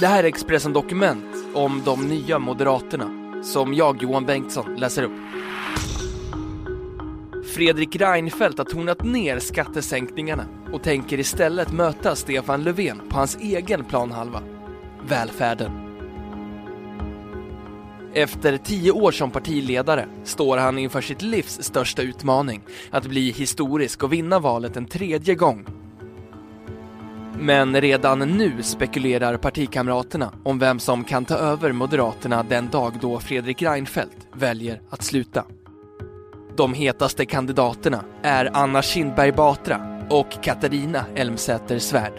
Det här är Expressen Dokument om de nya Moderaterna som jag, Johan Bengtsson, läser upp. Fredrik Reinfeldt har tonat ner skattesänkningarna och tänker istället möta Stefan Löfven på hans egen planhalva, välfärden. Efter tio år som partiledare står han inför sitt livs största utmaning, att bli historisk och vinna valet en tredje gång men redan nu spekulerar partikamraterna om vem som kan ta över Moderaterna den dag då Fredrik Reinfeldt väljer att sluta. De hetaste kandidaterna är Anna Kinberg Batra och Katarina Elmsäter Svärd.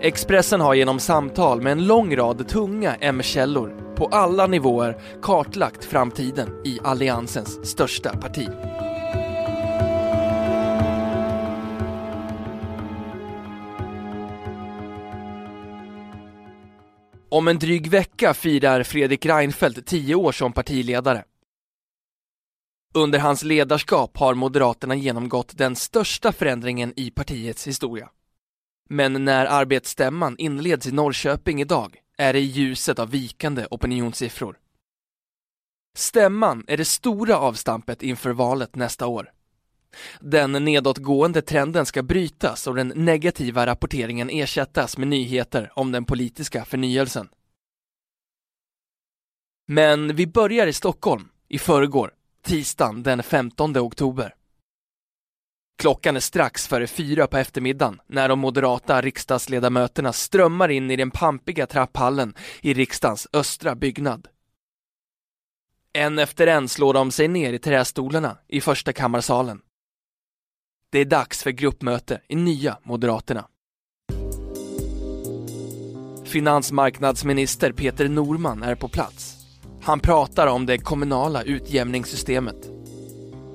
Expressen har genom samtal med en lång rad tunga M-källor på alla nivåer kartlagt framtiden i Alliansens största parti. Om en dryg vecka firar Fredrik Reinfeldt tio år som partiledare. Under hans ledarskap har Moderaterna genomgått den största förändringen i partiets historia. Men när arbetsstämman inleds i Norrköping idag är det i ljuset av vikande opinionssiffror. Stämman är det stora avstampet inför valet nästa år. Den nedåtgående trenden ska brytas och den negativa rapporteringen ersättas med nyheter om den politiska förnyelsen. Men vi börjar i Stockholm, i förrgår, tisdagen den 15 oktober. Klockan är strax före fyra på eftermiddagen när de moderata riksdagsledamöterna strömmar in i den pampiga trapphallen i riksdagens östra byggnad. En efter en slår de sig ner i trästolarna i första kammarsalen. Det är dags för gruppmöte i nya Moderaterna. Finansmarknadsminister Peter Norman är på plats. Han pratar om det kommunala utjämningssystemet.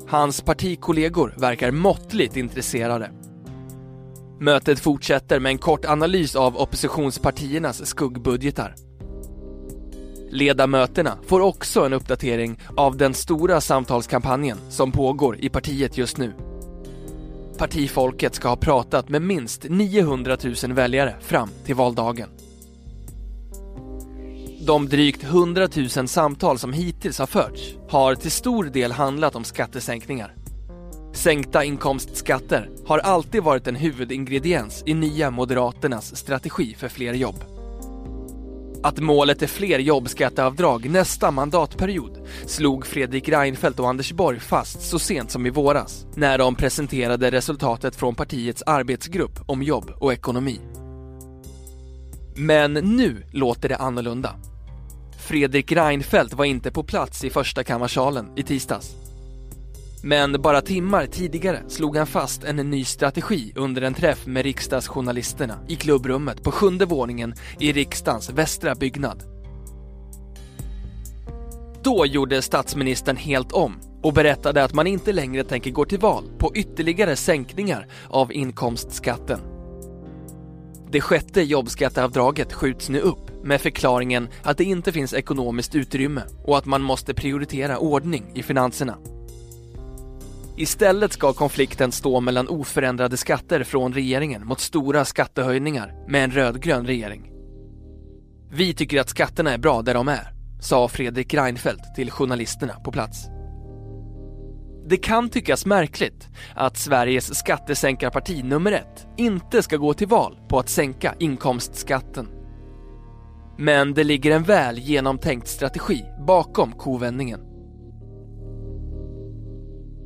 Hans partikollegor verkar måttligt intresserade. Mötet fortsätter med en kort analys av oppositionspartiernas skuggbudgetar. Ledamöterna får också en uppdatering av den stora samtalskampanjen som pågår i partiet just nu. Partifolket ska ha pratat med minst 900 000 väljare fram till valdagen. De drygt 100 000 samtal som hittills har förts har till stor del handlat om skattesänkningar. Sänkta inkomstskatter har alltid varit en huvudingrediens i Nya Moderaternas strategi för fler jobb. Att målet är fler jobbskatteavdrag nästa mandatperiod slog Fredrik Reinfeldt och Anders Borg fast så sent som i våras när de presenterade resultatet från partiets arbetsgrupp om jobb och ekonomi. Men nu låter det annorlunda. Fredrik Reinfeldt var inte på plats i första kammarsalen i tisdags. Men bara timmar tidigare slog han fast en ny strategi under en träff med riksdagsjournalisterna i klubbrummet på sjunde våningen i riksdagens västra byggnad. Då gjorde statsministern helt om och berättade att man inte längre tänker gå till val på ytterligare sänkningar av inkomstskatten. Det sjätte jobbskatteavdraget skjuts nu upp med förklaringen att det inte finns ekonomiskt utrymme och att man måste prioritera ordning i finanserna. Istället ska konflikten stå mellan oförändrade skatter från regeringen mot stora skattehöjningar med en rödgrön regering. Vi tycker att skatterna är bra där de är, sa Fredrik Reinfeldt till journalisterna på plats. Det kan tyckas märkligt att Sveriges skattesänkarparti nummer ett inte ska gå till val på att sänka inkomstskatten. Men det ligger en väl genomtänkt strategi bakom kovändningen.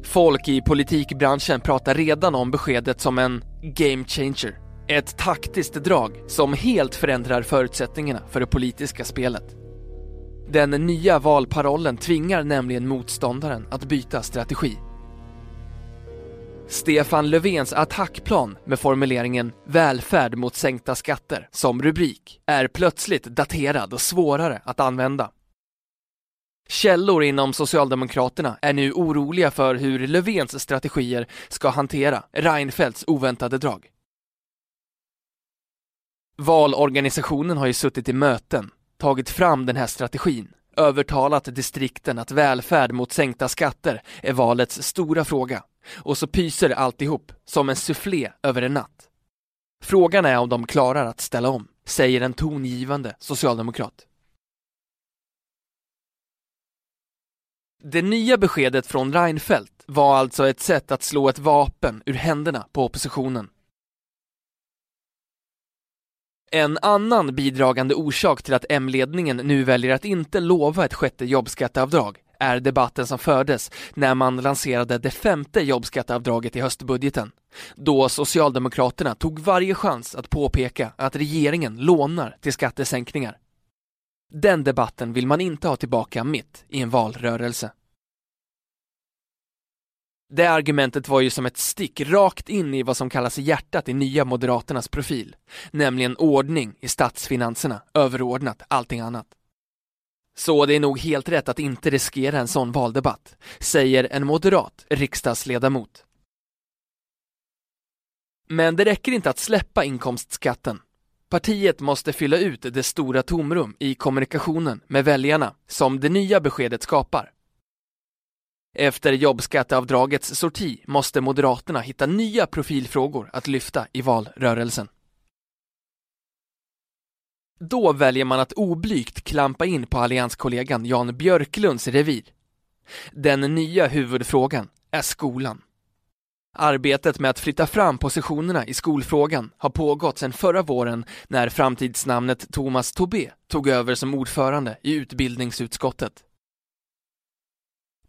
Folk i politikbranschen pratar redan om beskedet som en game changer. Ett taktiskt drag som helt förändrar förutsättningarna för det politiska spelet. Den nya valparollen tvingar nämligen motståndaren att byta strategi. Stefan Löfvens attackplan med formuleringen “välfärd mot sänkta skatter” som rubrik är plötsligt daterad och svårare att använda. Källor inom Socialdemokraterna är nu oroliga för hur Löfvens strategier ska hantera Reinfeldts oväntade drag. Valorganisationen har ju suttit i möten, tagit fram den här strategin, övertalat distrikten att välfärd mot sänkta skatter är valets stora fråga. Och så pyser alltihop som en sufflé över en natt. Frågan är om de klarar att ställa om, säger en tongivande socialdemokrat. Det nya beskedet från Reinfeldt var alltså ett sätt att slå ett vapen ur händerna på oppositionen. En annan bidragande orsak till att M-ledningen nu väljer att inte lova ett sjätte jobbskatteavdrag är debatten som fördes när man lanserade det femte jobbskatteavdraget i höstbudgeten. Då Socialdemokraterna tog varje chans att påpeka att regeringen lånar till skattesänkningar. Den debatten vill man inte ha tillbaka mitt i en valrörelse. Det argumentet var ju som ett stick rakt in i vad som kallas hjärtat i nya Moderaternas profil, nämligen ordning i statsfinanserna överordnat allting annat. Så det är nog helt rätt att inte riskera en sån valdebatt, säger en moderat riksdagsledamot. Men det räcker inte att släppa inkomstskatten. Partiet måste fylla ut det stora tomrum i kommunikationen med väljarna som det nya beskedet skapar. Efter jobbskatteavdragets sorti måste Moderaterna hitta nya profilfrågor att lyfta i valrörelsen. Då väljer man att oblygt klampa in på allianskollegan Jan Björklunds revir. Den nya huvudfrågan är skolan. Arbetet med att flytta fram positionerna i skolfrågan har pågått sedan förra våren när framtidsnamnet Thomas Tobé tog över som ordförande i utbildningsutskottet.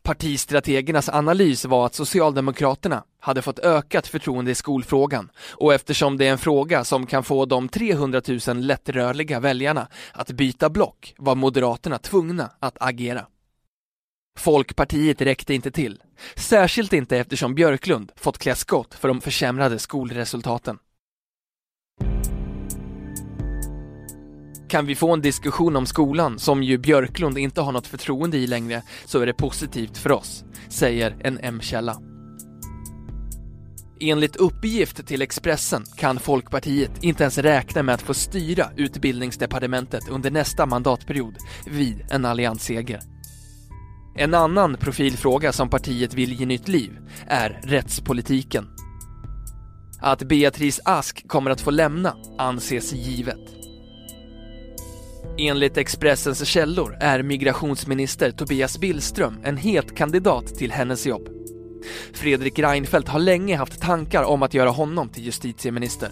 Partistrategernas analys var att Socialdemokraterna hade fått ökat förtroende i skolfrågan och eftersom det är en fråga som kan få de 300 000 lättrörliga väljarna att byta block var Moderaterna tvungna att agera. Folkpartiet räckte inte till, särskilt inte eftersom Björklund fått klä skott för de försämrade skolresultaten. Kan vi få en diskussion om skolan, som ju Björklund inte har något förtroende i längre, så är det positivt för oss, säger en M-källa. Enligt uppgift till Expressen kan Folkpartiet inte ens räkna med att få styra utbildningsdepartementet under nästa mandatperiod vid en alliansseger. En annan profilfråga som partiet vill ge nytt liv är rättspolitiken. Att Beatrice Ask kommer att få lämna anses givet. Enligt Expressens källor är migrationsminister Tobias Billström en het kandidat till hennes jobb. Fredrik Reinfeldt har länge haft tankar om att göra honom till justitieminister.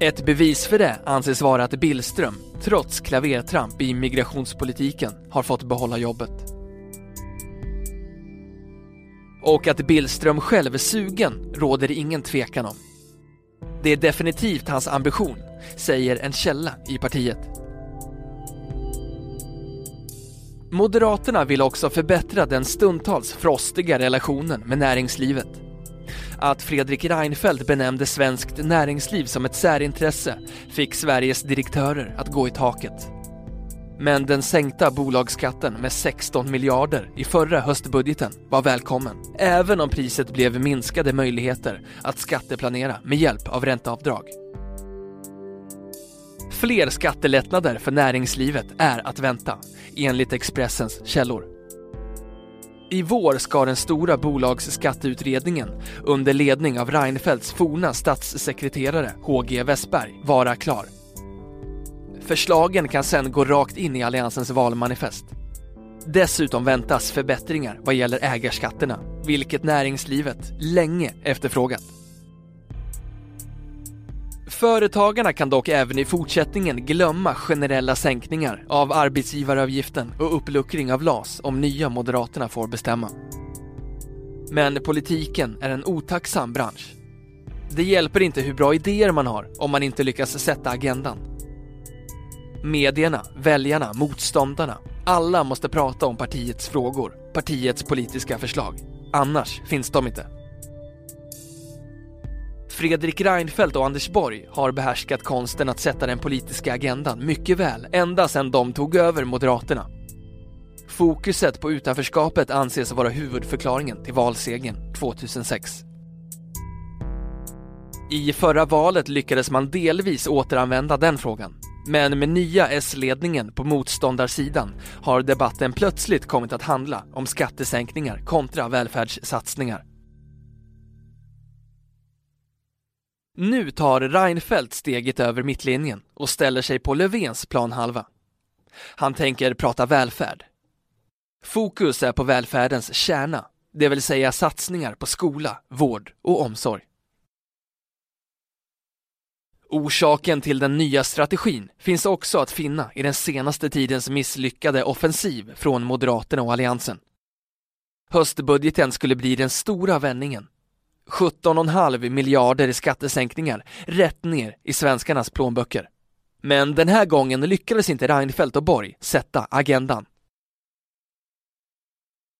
Ett bevis för det anses vara att Billström, trots klavertramp i migrationspolitiken, har fått behålla jobbet. Och att Billström själv är sugen råder det ingen tvekan om. Det är definitivt hans ambition, säger en källa i partiet. Moderaterna vill också förbättra den stundtals frostiga relationen med näringslivet. Att Fredrik Reinfeldt benämnde svenskt näringsliv som ett särintresse fick Sveriges direktörer att gå i taket. Men den sänkta bolagsskatten med 16 miljarder i förra höstbudgeten var välkommen, även om priset blev minskade möjligheter att skatteplanera med hjälp av ränteavdrag. Fler skattelättnader för näringslivet är att vänta, enligt Expressens källor. I vår ska den stora bolagsskatteutredningen under ledning av Reinfeldts forna statssekreterare HG Westberg vara klar. Förslagen kan sedan gå rakt in i Alliansens valmanifest. Dessutom väntas förbättringar vad gäller ägarskatterna, vilket näringslivet länge efterfrågat. Företagarna kan dock även i fortsättningen glömma generella sänkningar av arbetsgivaravgiften och uppluckring av LAS om nya Moderaterna får bestämma. Men politiken är en otacksam bransch. Det hjälper inte hur bra idéer man har om man inte lyckas sätta agendan. Medierna, väljarna, motståndarna, alla måste prata om partiets frågor, partiets politiska förslag. Annars finns de inte. Fredrik Reinfeldt och Anders Borg har behärskat konsten att sätta den politiska agendan mycket väl ända sedan de tog över Moderaterna. Fokuset på utanförskapet anses vara huvudförklaringen till valsegern 2006. I förra valet lyckades man delvis återanvända den frågan. Men med nya S-ledningen på motståndarsidan har debatten plötsligt kommit att handla om skattesänkningar kontra välfärdssatsningar. Nu tar Reinfeldt steget över mittlinjen och ställer sig på Löfvens planhalva. Han tänker prata välfärd. Fokus är på välfärdens kärna, det vill säga satsningar på skola, vård och omsorg. Orsaken till den nya strategin finns också att finna i den senaste tidens misslyckade offensiv från Moderaterna och Alliansen. Höstbudgeten skulle bli den stora vändningen. 17,5 miljarder i skattesänkningar rätt ner i svenskarnas plånböcker. Men den här gången lyckades inte Reinfeldt och Borg sätta agendan.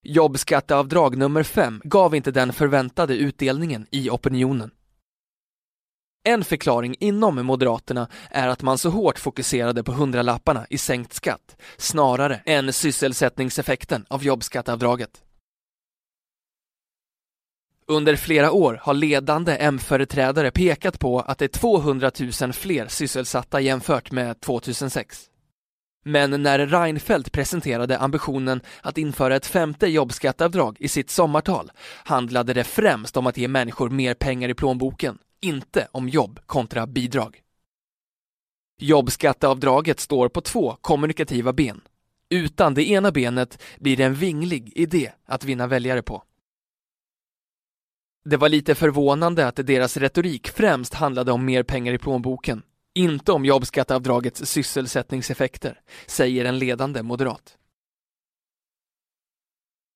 Jobbskatteavdrag nummer 5 gav inte den förväntade utdelningen i opinionen. En förklaring inom Moderaterna är att man så hårt fokuserade på hundralapparna i sänkt skatt snarare än sysselsättningseffekten av jobbskatteavdraget. Under flera år har ledande M-företrädare pekat på att det är 200 000 fler sysselsatta jämfört med 2006. Men när Reinfeldt presenterade ambitionen att införa ett femte jobbskatteavdrag i sitt sommartal handlade det främst om att ge människor mer pengar i plånboken inte om jobb kontra bidrag. Jobbskatteavdraget står på två kommunikativa ben. Utan det ena benet blir det en vinglig idé att vinna väljare på. Det var lite förvånande att deras retorik främst handlade om mer pengar i plånboken, inte om jobbskatteavdragets sysselsättningseffekter, säger en ledande moderat.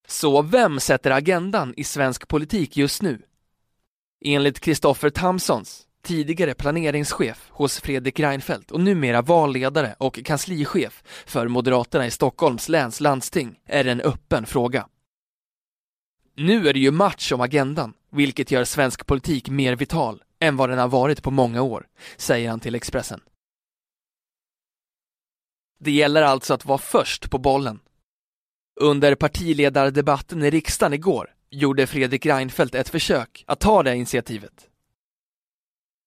Så vem sätter agendan i svensk politik just nu? Enligt Kristoffer Tamsons, tidigare planeringschef hos Fredrik Reinfeldt och numera valledare och kanslichef för Moderaterna i Stockholms läns landsting, är det en öppen fråga. Nu är det ju match om agendan, vilket gör svensk politik mer vital än vad den har varit på många år, säger han till Expressen. Det gäller alltså att vara först på bollen. Under partiledardebatten i riksdagen igår gjorde Fredrik Reinfeldt ett försök att ta det initiativet.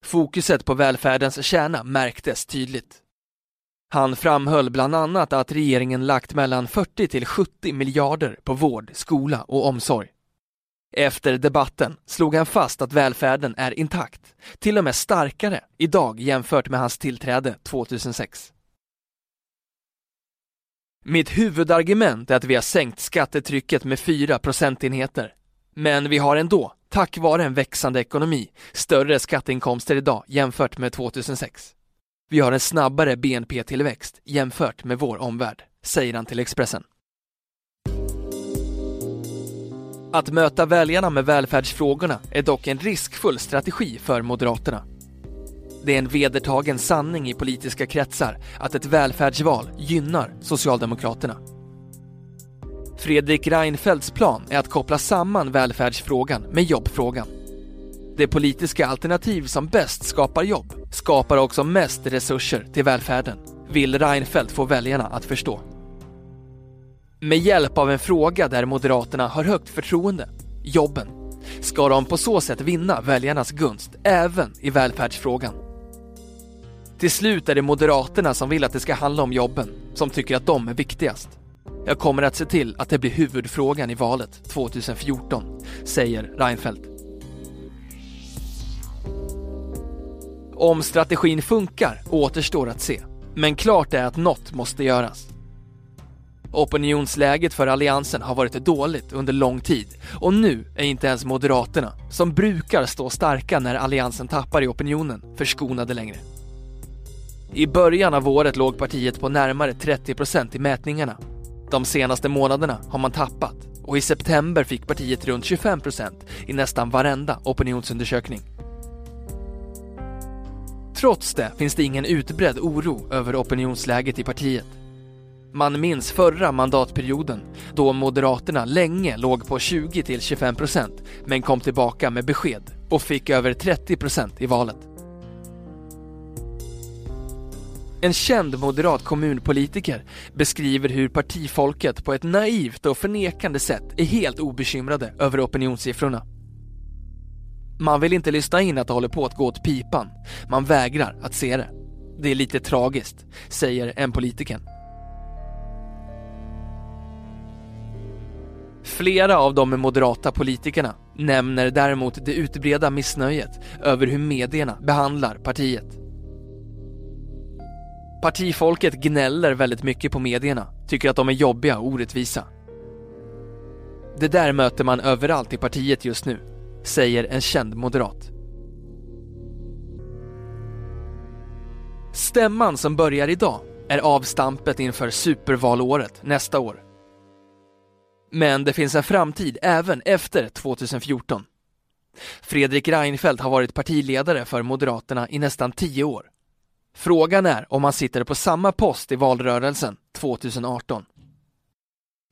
Fokuset på välfärdens kärna märktes tydligt. Han framhöll bland annat att regeringen lagt mellan 40 till 70 miljarder på vård, skola och omsorg. Efter debatten slog han fast att välfärden är intakt, till och med starkare idag jämfört med hans tillträde 2006. Mitt huvudargument är att vi har sänkt skattetrycket med 4 procentenheter men vi har ändå, tack vare en växande ekonomi, större skatteinkomster idag jämfört med 2006. Vi har en snabbare BNP-tillväxt jämfört med vår omvärld, säger han till Expressen. Att möta väljarna med välfärdsfrågorna är dock en riskfull strategi för Moderaterna. Det är en vedertagen sanning i politiska kretsar att ett välfärdsval gynnar Socialdemokraterna. Fredrik Reinfeldts plan är att koppla samman välfärdsfrågan med jobbfrågan. Det politiska alternativ som bäst skapar jobb skapar också mest resurser till välfärden, vill Reinfeldt få väljarna att förstå. Med hjälp av en fråga där Moderaterna har högt förtroende, jobben, ska de på så sätt vinna väljarnas gunst även i välfärdsfrågan. Till slut är det Moderaterna som vill att det ska handla om jobben, som tycker att de är viktigast. Jag kommer att se till att det blir huvudfrågan i valet 2014, säger Reinfeldt. Om strategin funkar återstår att se, men klart är att något måste göras. Opinionsläget för Alliansen har varit dåligt under lång tid och nu är inte ens Moderaterna, som brukar stå starka när Alliansen tappar i opinionen, förskonade längre. I början av året låg partiet på närmare 30% i mätningarna de senaste månaderna har man tappat och i september fick partiet runt 25 procent i nästan varenda opinionsundersökning. Trots det finns det ingen utbredd oro över opinionsläget i partiet. Man minns förra mandatperioden då Moderaterna länge låg på 20-25 procent men kom tillbaka med besked och fick över 30 procent i valet. En känd moderat kommunpolitiker beskriver hur partifolket på ett naivt och förnekande sätt är helt obekymrade över opinionssiffrorna. Man vill inte lyssna in att det håller på att gå åt pipan. Man vägrar att se det. Det är lite tragiskt, säger en politiker. Flera av de moderata politikerna nämner däremot det utbredda missnöjet över hur medierna behandlar partiet. Partifolket gnäller väldigt mycket på medierna, tycker att de är jobbiga och orättvisa. Det där möter man överallt i partiet just nu, säger en känd moderat. Stämman som börjar idag är avstampet inför supervalåret nästa år. Men det finns en framtid även efter 2014. Fredrik Reinfeldt har varit partiledare för Moderaterna i nästan tio år. Frågan är om han sitter på samma post i valrörelsen 2018.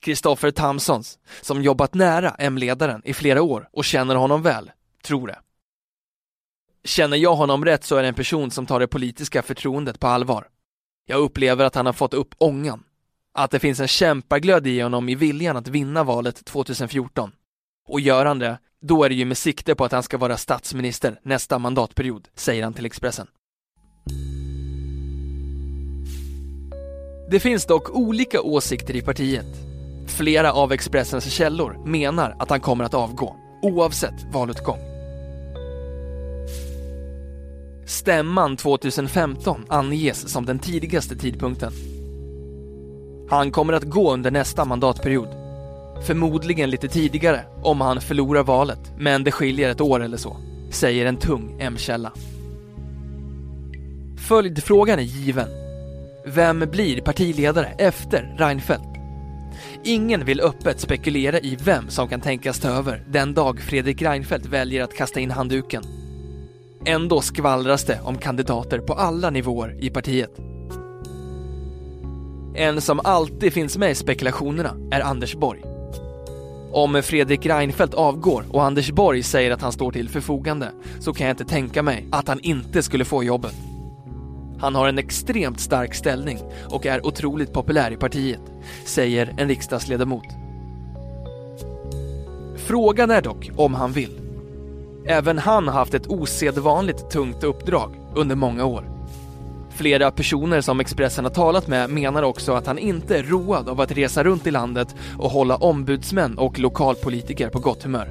Kristoffer Tamsons, som jobbat nära M-ledaren i flera år och känner honom väl, tror det. Känner jag honom rätt så är det en person som tar det politiska förtroendet på allvar. Jag upplever att han har fått upp ångan. Att det finns en kämpaglöd i honom i viljan att vinna valet 2014. Och gör han det, då är det ju med sikte på att han ska vara statsminister nästa mandatperiod, säger han till Expressen. Det finns dock olika åsikter i partiet. Flera av Expressens källor menar att han kommer att avgå, oavsett valutgång. Stämman 2015 anges som den tidigaste tidpunkten. Han kommer att gå under nästa mandatperiod. Förmodligen lite tidigare om han förlorar valet, men det skiljer ett år eller så, säger en tung M-källa. Följdfrågan är given. Vem blir partiledare efter Reinfeldt? Ingen vill öppet spekulera i vem som kan tänkas ta över den dag Fredrik Reinfeldt väljer att kasta in handduken. Ändå skvallras det om kandidater på alla nivåer i partiet. En som alltid finns med i spekulationerna är Anders Borg. Om Fredrik Reinfeldt avgår och Anders Borg säger att han står till förfogande så kan jag inte tänka mig att han inte skulle få jobbet. Han har en extremt stark ställning och är otroligt populär i partiet, säger en riksdagsledamot. Frågan är dock om han vill. Även han har haft ett osedvanligt tungt uppdrag under många år. Flera personer som Expressen har talat med menar också att han inte är road av att resa runt i landet och hålla ombudsmän och lokalpolitiker på gott humör.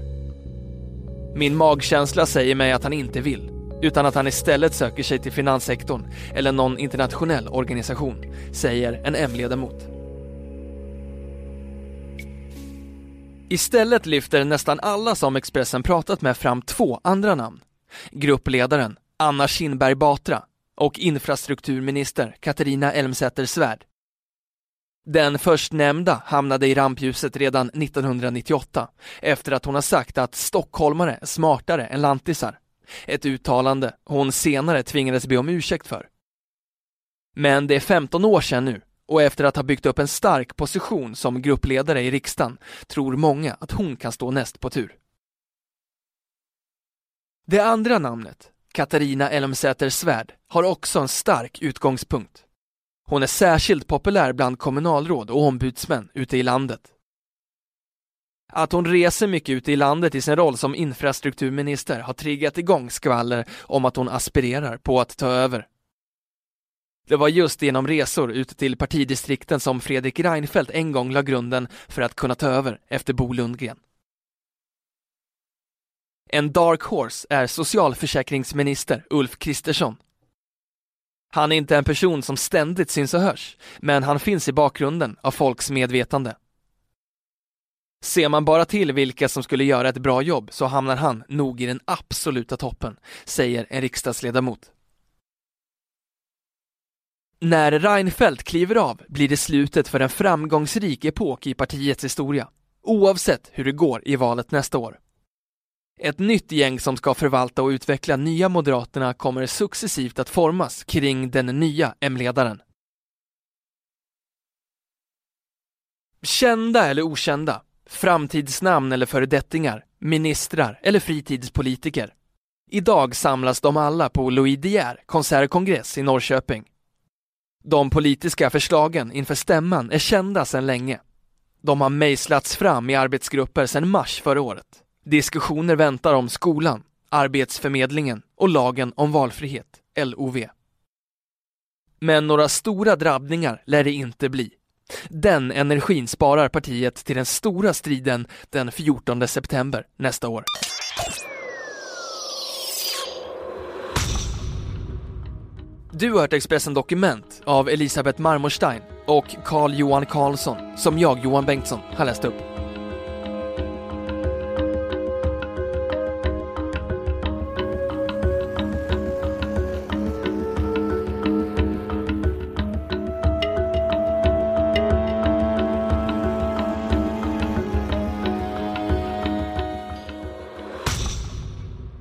Min magkänsla säger mig att han inte vill, utan att han istället söker sig till finanssektorn eller någon internationell organisation, säger en M-ledamot. Istället lyfter nästan alla som Expressen pratat med fram två andra namn. Gruppledaren Anna Kinberg Batra och infrastrukturminister Katarina Elmsäter-Svärd. Den förstnämnda hamnade i rampljuset redan 1998 efter att hon har sagt att stockholmare är smartare än lantisar. Ett uttalande hon senare tvingades be om ursäkt för. Men det är 15 år sedan nu och efter att ha byggt upp en stark position som gruppledare i riksdagen tror många att hon kan stå näst på tur. Det andra namnet, Katarina Elmsäter-Svärd, har också en stark utgångspunkt. Hon är särskilt populär bland kommunalråd och ombudsmän ute i landet. Att hon reser mycket ute i landet i sin roll som infrastrukturminister har triggat igång skvaller om att hon aspirerar på att ta över. Det var just genom resor ute till partidistrikten som Fredrik Reinfeldt en gång la grunden för att kunna ta över efter Bo Lundgren. En dark horse är socialförsäkringsminister Ulf Kristersson. Han är inte en person som ständigt syns och hörs, men han finns i bakgrunden av folks medvetande. Ser man bara till vilka som skulle göra ett bra jobb så hamnar han nog i den absoluta toppen, säger en riksdagsledamot. När Reinfeldt kliver av blir det slutet för en framgångsrik epok i partiets historia, oavsett hur det går i valet nästa år. Ett nytt gäng som ska förvalta och utveckla nya Moderaterna kommer successivt att formas kring den nya M-ledaren. Kända eller okända, framtidsnamn eller föredettingar, ministrar eller fritidspolitiker. Idag samlas de alla på Louis De Geer konsertkongress i Norrköping. De politiska förslagen inför stämman är kända sedan länge. De har mejslats fram i arbetsgrupper sedan mars förra året. Diskussioner väntar om skolan, Arbetsförmedlingen och lagen om valfrihet, LOV. Men några stora drabbningar lär det inte bli. Den energin sparar partiet till den stora striden den 14 september nästa år. Du har hört Expressen Dokument av Elisabeth Marmorstein och Carl Johan Karlsson som jag, Johan Bengtsson, har läst upp.